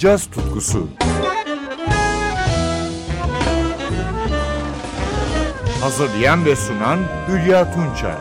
caz tutkusu. Hazırlayan ve sunan Hülya Tunçay.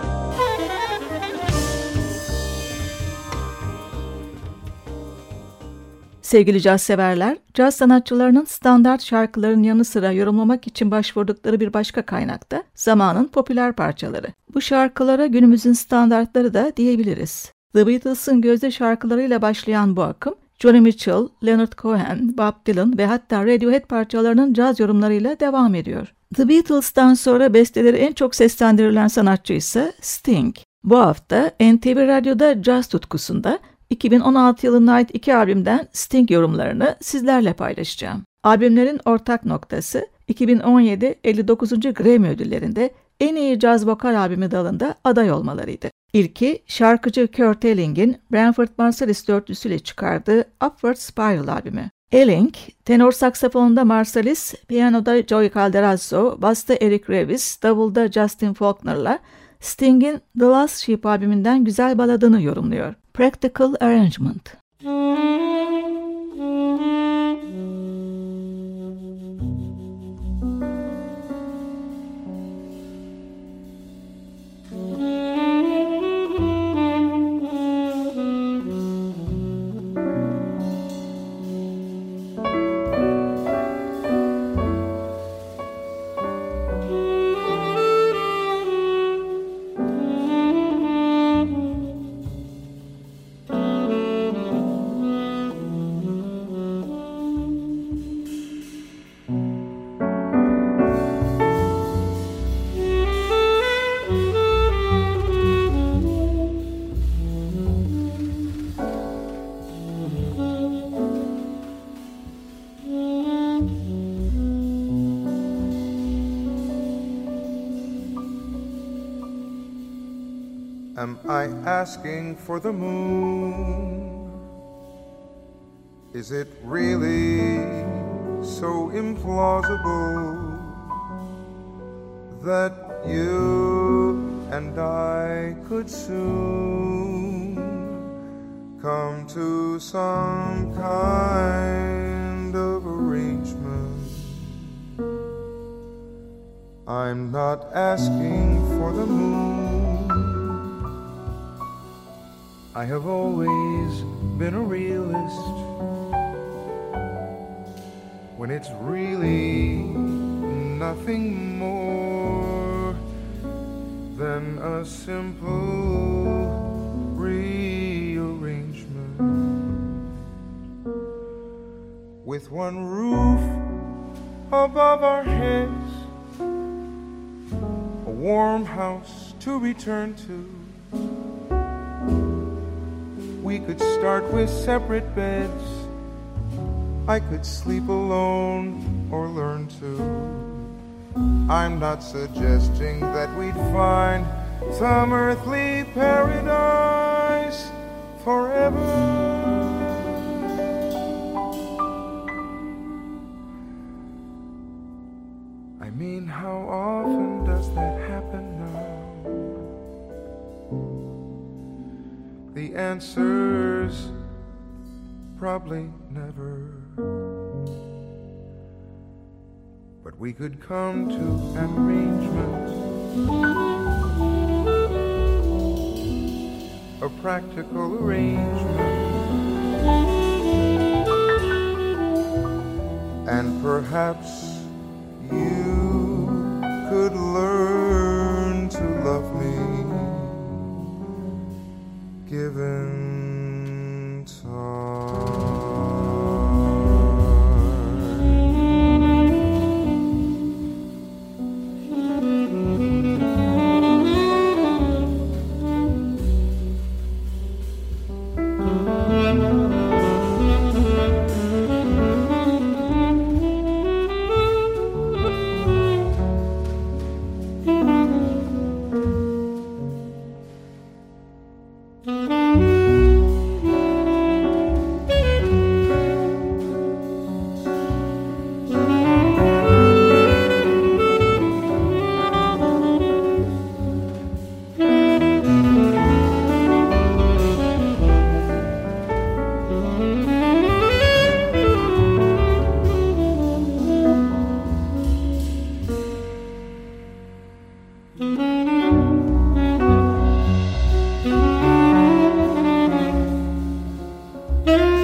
Sevgili caz severler, caz sanatçılarının standart şarkıların yanı sıra yorumlamak için başvurdukları bir başka kaynakta zamanın popüler parçaları. Bu şarkılara günümüzün standartları da diyebiliriz. The Beatles'ın gözde şarkılarıyla başlayan bu akım, Johnny Mitchell, Leonard Cohen, Bob Dylan ve hatta Radiohead parçalarının caz yorumlarıyla devam ediyor. The Beatles'tan sonra besteleri en çok seslendirilen sanatçı ise Sting. Bu hafta NTV Radyo'da caz tutkusunda 2016 yılına ait iki albümden Sting yorumlarını sizlerle paylaşacağım. Albümlerin ortak noktası 2017 59. Grammy ödüllerinde en iyi caz vokal albümü dalında aday olmalarıydı. İlki şarkıcı Kurt Elling'in Branford Marsalis dörtlüsüyle çıkardığı Upward Spiral albümü. Elling, tenor saksafonda Marsalis, piyanoda Joey Calderazzo, basta Eric Revis, davulda Justin Faulkner'la Sting'in The Last Sheep albümünden güzel baladını yorumluyor. Practical Arrangement. Am asking for the moon? Is it really so implausible that you and I could soon come to some kind of arrangement? I'm not asking for the moon. I have always been a realist. When it's really nothing more than a simple rearrangement with one roof above our heads, a warm house to return to we could start with separate beds. I could sleep alone or learn to. I'm not suggesting that we'd find some earthly paradise forever. I mean, how often does that happen now? The answer's probably never. But we could come to an arrangement, a practical arrangement. And perhaps I'm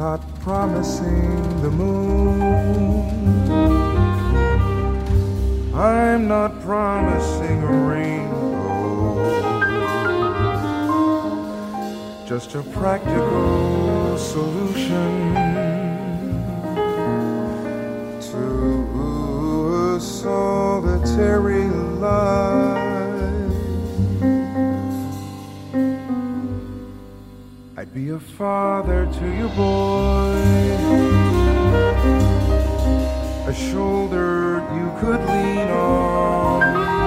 not promising the moon. I'm not promising a rainbow. Just a practical solution to a solitary a father to your boy. A shoulder you could lean on.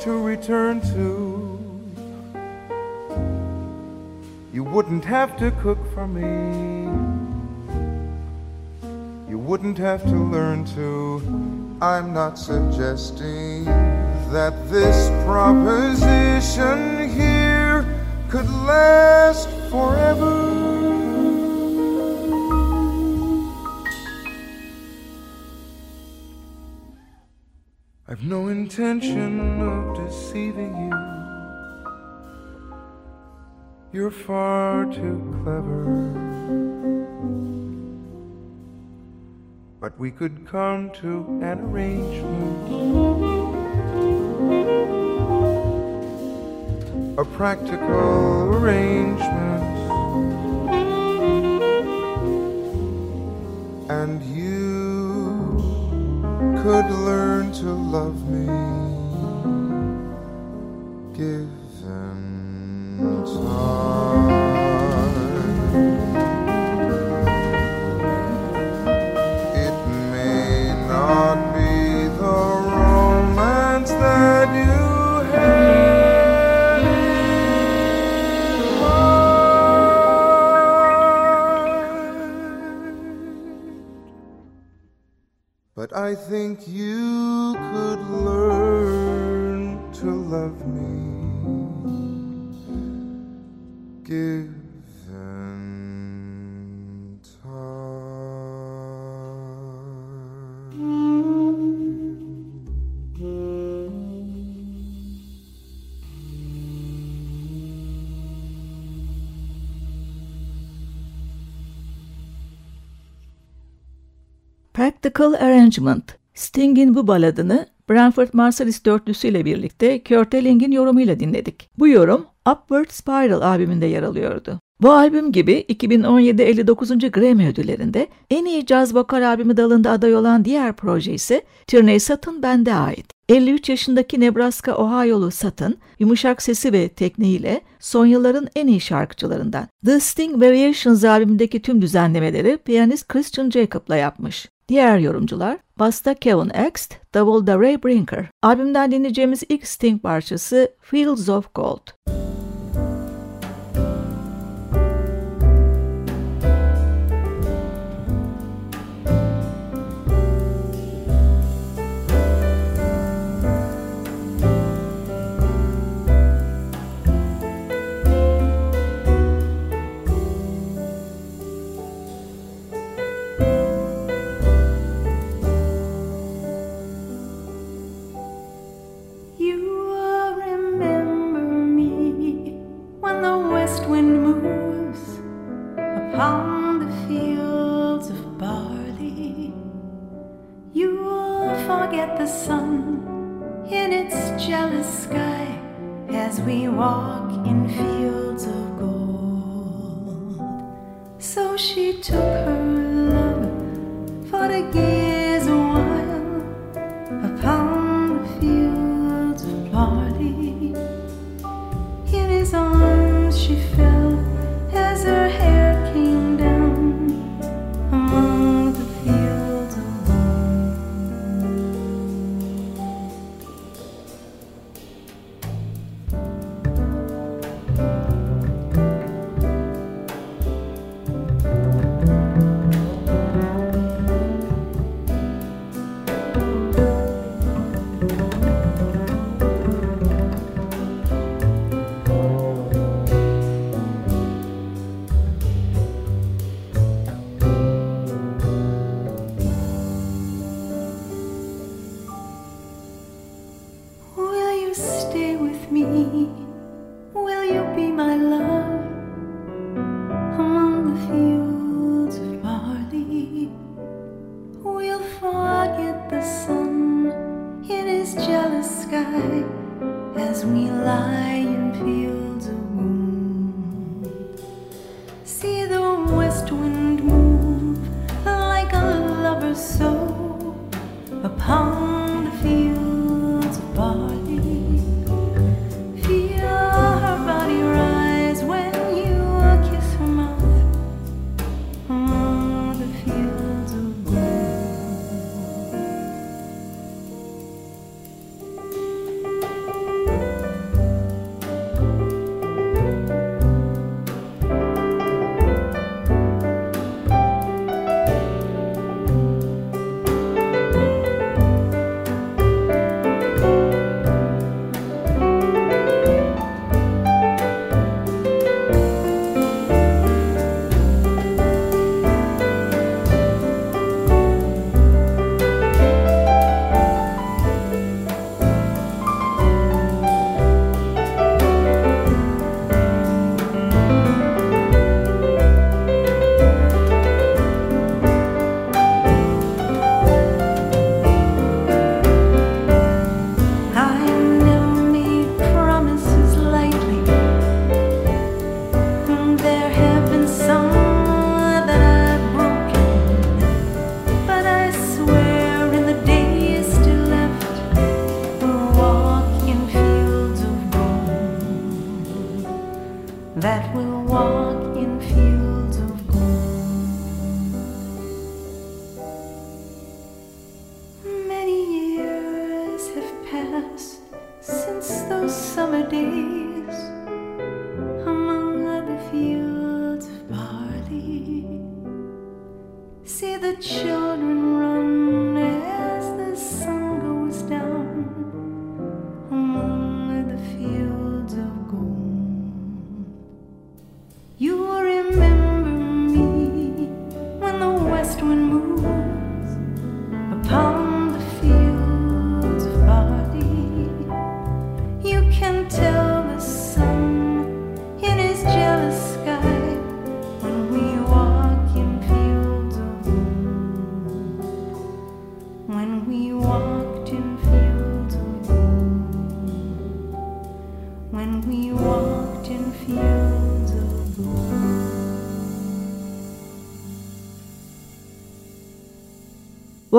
To return to. You wouldn't have to cook for me. You wouldn't have to learn to. I'm not suggesting that this proposition here could last forever. No intention of deceiving you. You're far too clever. But we could come to an arrangement. A practical arrangement. And could learn to love me given time. I think you could learn to love me. Given Practical Arrangement. Sting'in bu baladını Branford Marsalis dörtlüsüyle birlikte Kurt Elling'in yorumuyla dinledik. Bu yorum Upward Spiral albümünde yer alıyordu. Bu albüm gibi 2017 59. Grammy ödüllerinde en iyi caz vokal albümü dalında aday olan diğer proje ise Tierney Sutton Band'e ait. 53 yaşındaki Nebraska Ohio'lu Sutton, yumuşak sesi ve tekniğiyle son yılların en iyi şarkıcılarından. The Sting Variations albümündeki tüm düzenlemeleri piyanist Christian Jacob'la yapmış. Diğer yorumcular Basta Kevin Ext, Davulda Ray Brinker. Albümden dinleyeceğimiz ilk Sting parçası Fields of Gold. Forget the sun in its jealous sky as we walk in fields of gold. So she took her love for to gaze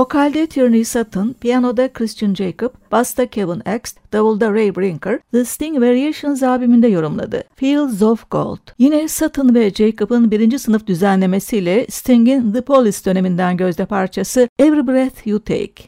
Vokalde Tierney Sutton, piyanoda Christian Jacob, basta Kevin Axt, davulda Ray Brinker, The Sting Variations albümünde yorumladı. Fields of Gold. Yine Sutton ve Jacob'ın birinci sınıf düzenlemesiyle Sting'in The Police döneminden gözde parçası Every Breath You Take.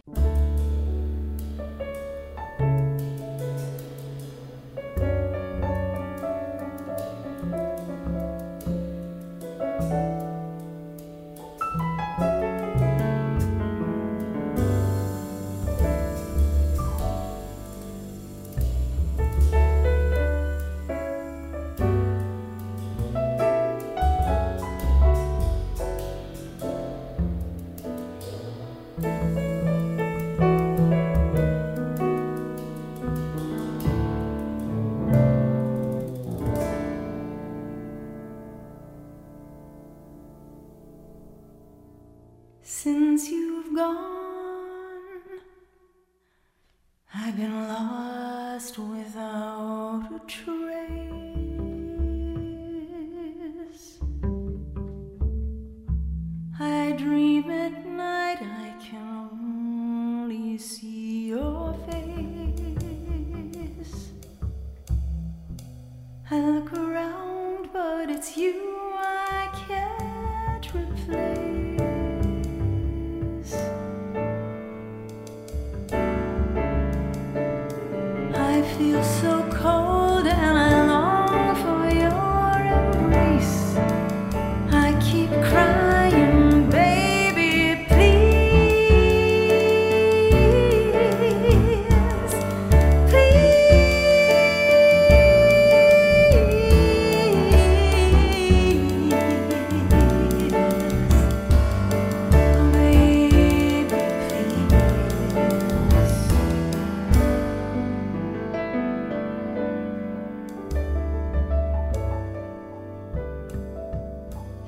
See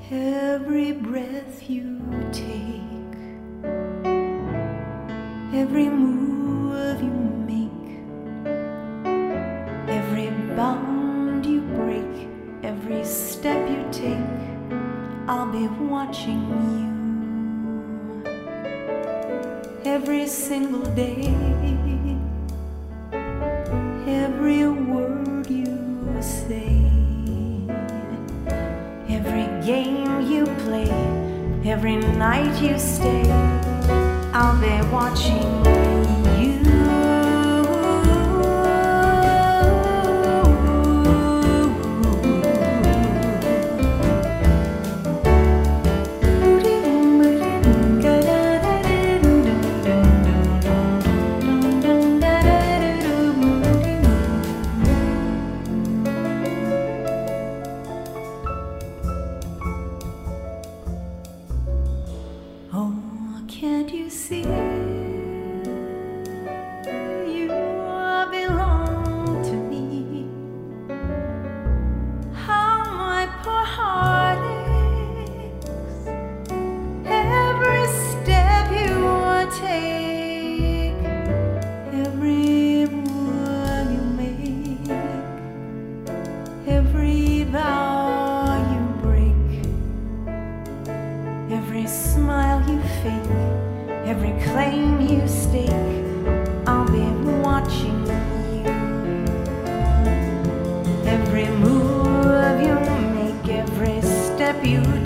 Every breath you take, every move you make, every bound you break, every step you take, I'll be watching you every single day. Every night you stay, I'll be watching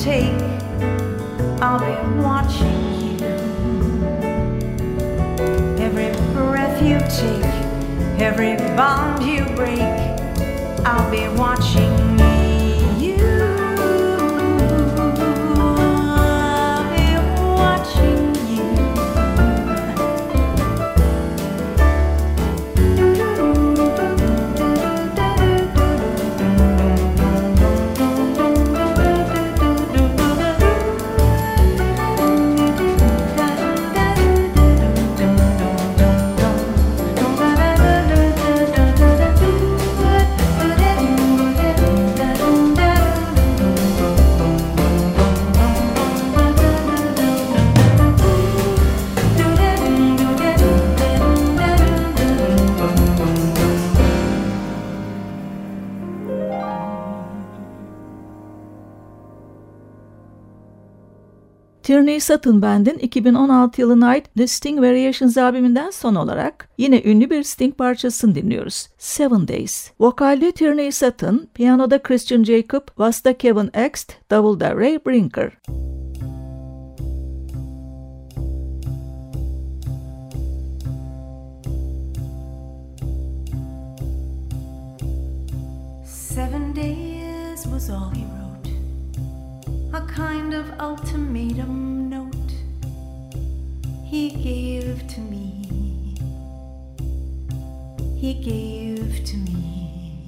take, I'll be watching you. Every breath you take, every bond you break, I'll be watching Tierney Sutton Band'in 2016 yılına ait The Sting Variations albümünden son olarak yine ünlü bir Sting parçasını dinliyoruz. Seven Days. Vokalde Tierney Sutton, piyanoda Christian Jacob, basta Kevin Ext, davulda Ray Brinker. Seven kind of ultimatum note he gave to me. He gave to me.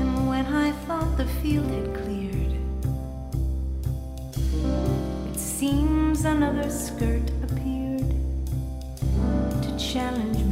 And when I thought the field had cleared, it seems another skirt appeared to challenge me.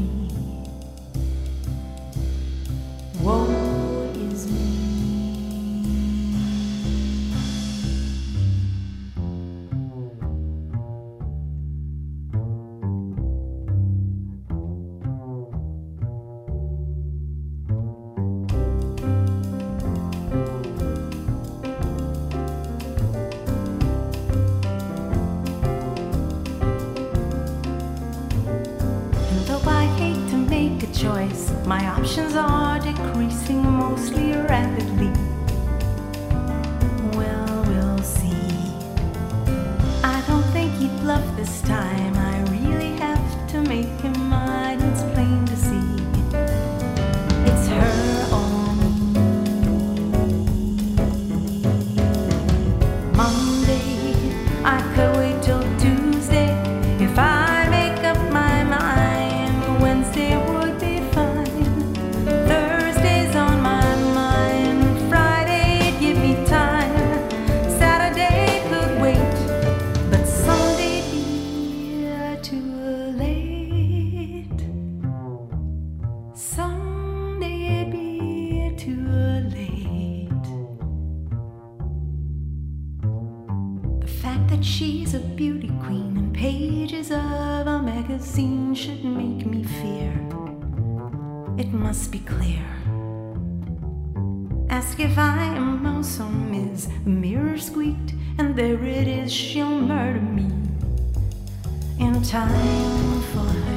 He'd this time. I Clear. Ask if I am or Miss. The mirror squeaked, and there it is. She'll murder me in time for her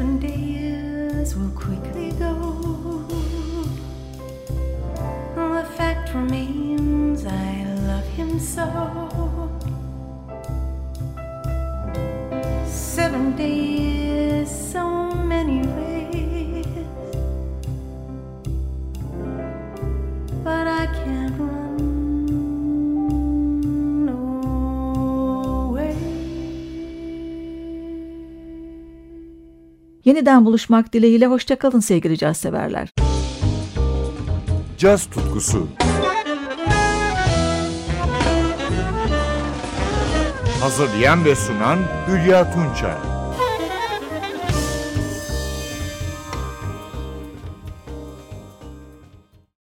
and days will quickly go. The fact remains, I love him so. Seven days. Yeniden buluşmak dileğiyle hoşçakalın sevgili caz severler. Caz tutkusu. Hazırlayan ve sunan Hülya Tunçay.